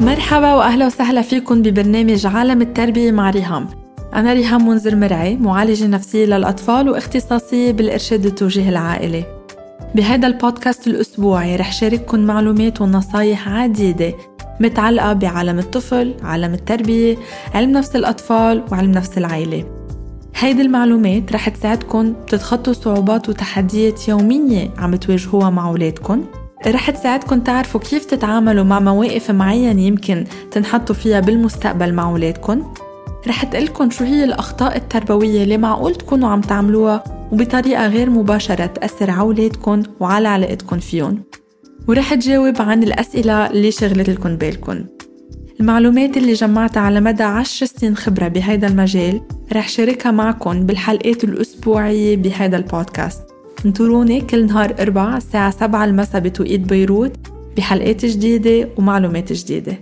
مرحبا وأهلا وسهلا فيكم ببرنامج عالم التربية مع ريهام. أنا ريهام منذر مرعي معالجة نفسية للأطفال واختصاصية بالإرشاد التوجيه العائلي. بهذا البودكاست الأسبوعي رح شارككم معلومات ونصايح عديدة متعلقة بعالم الطفل عالم التربية علم نفس الأطفال وعلم نفس العائلة. هيدي المعلومات رح تساعدكم تتخطوا صعوبات وتحديات يومية عم تواجهوها مع أولادكم. رح تساعدكم تعرفوا كيف تتعاملوا مع مواقف معينة يمكن تنحطوا فيها بالمستقبل مع أولادكم رح تقلكم شو هي الأخطاء التربوية اللي معقول تكونوا عم تعملوها وبطريقة غير مباشرة تأثر على أولادكم وعلى علاقتكم فيهم ورح تجاوب عن الأسئلة اللي شغلت لكم بالكم المعلومات اللي جمعتها على مدى عشر سنين خبرة بهيدا المجال رح شاركها معكم بالحلقات الأسبوعية بهيدا البودكاست. انطروني كل نهار أربع الساعة سبعة المساء بتوقيت بيروت بحلقات جديدة ومعلومات جديدة.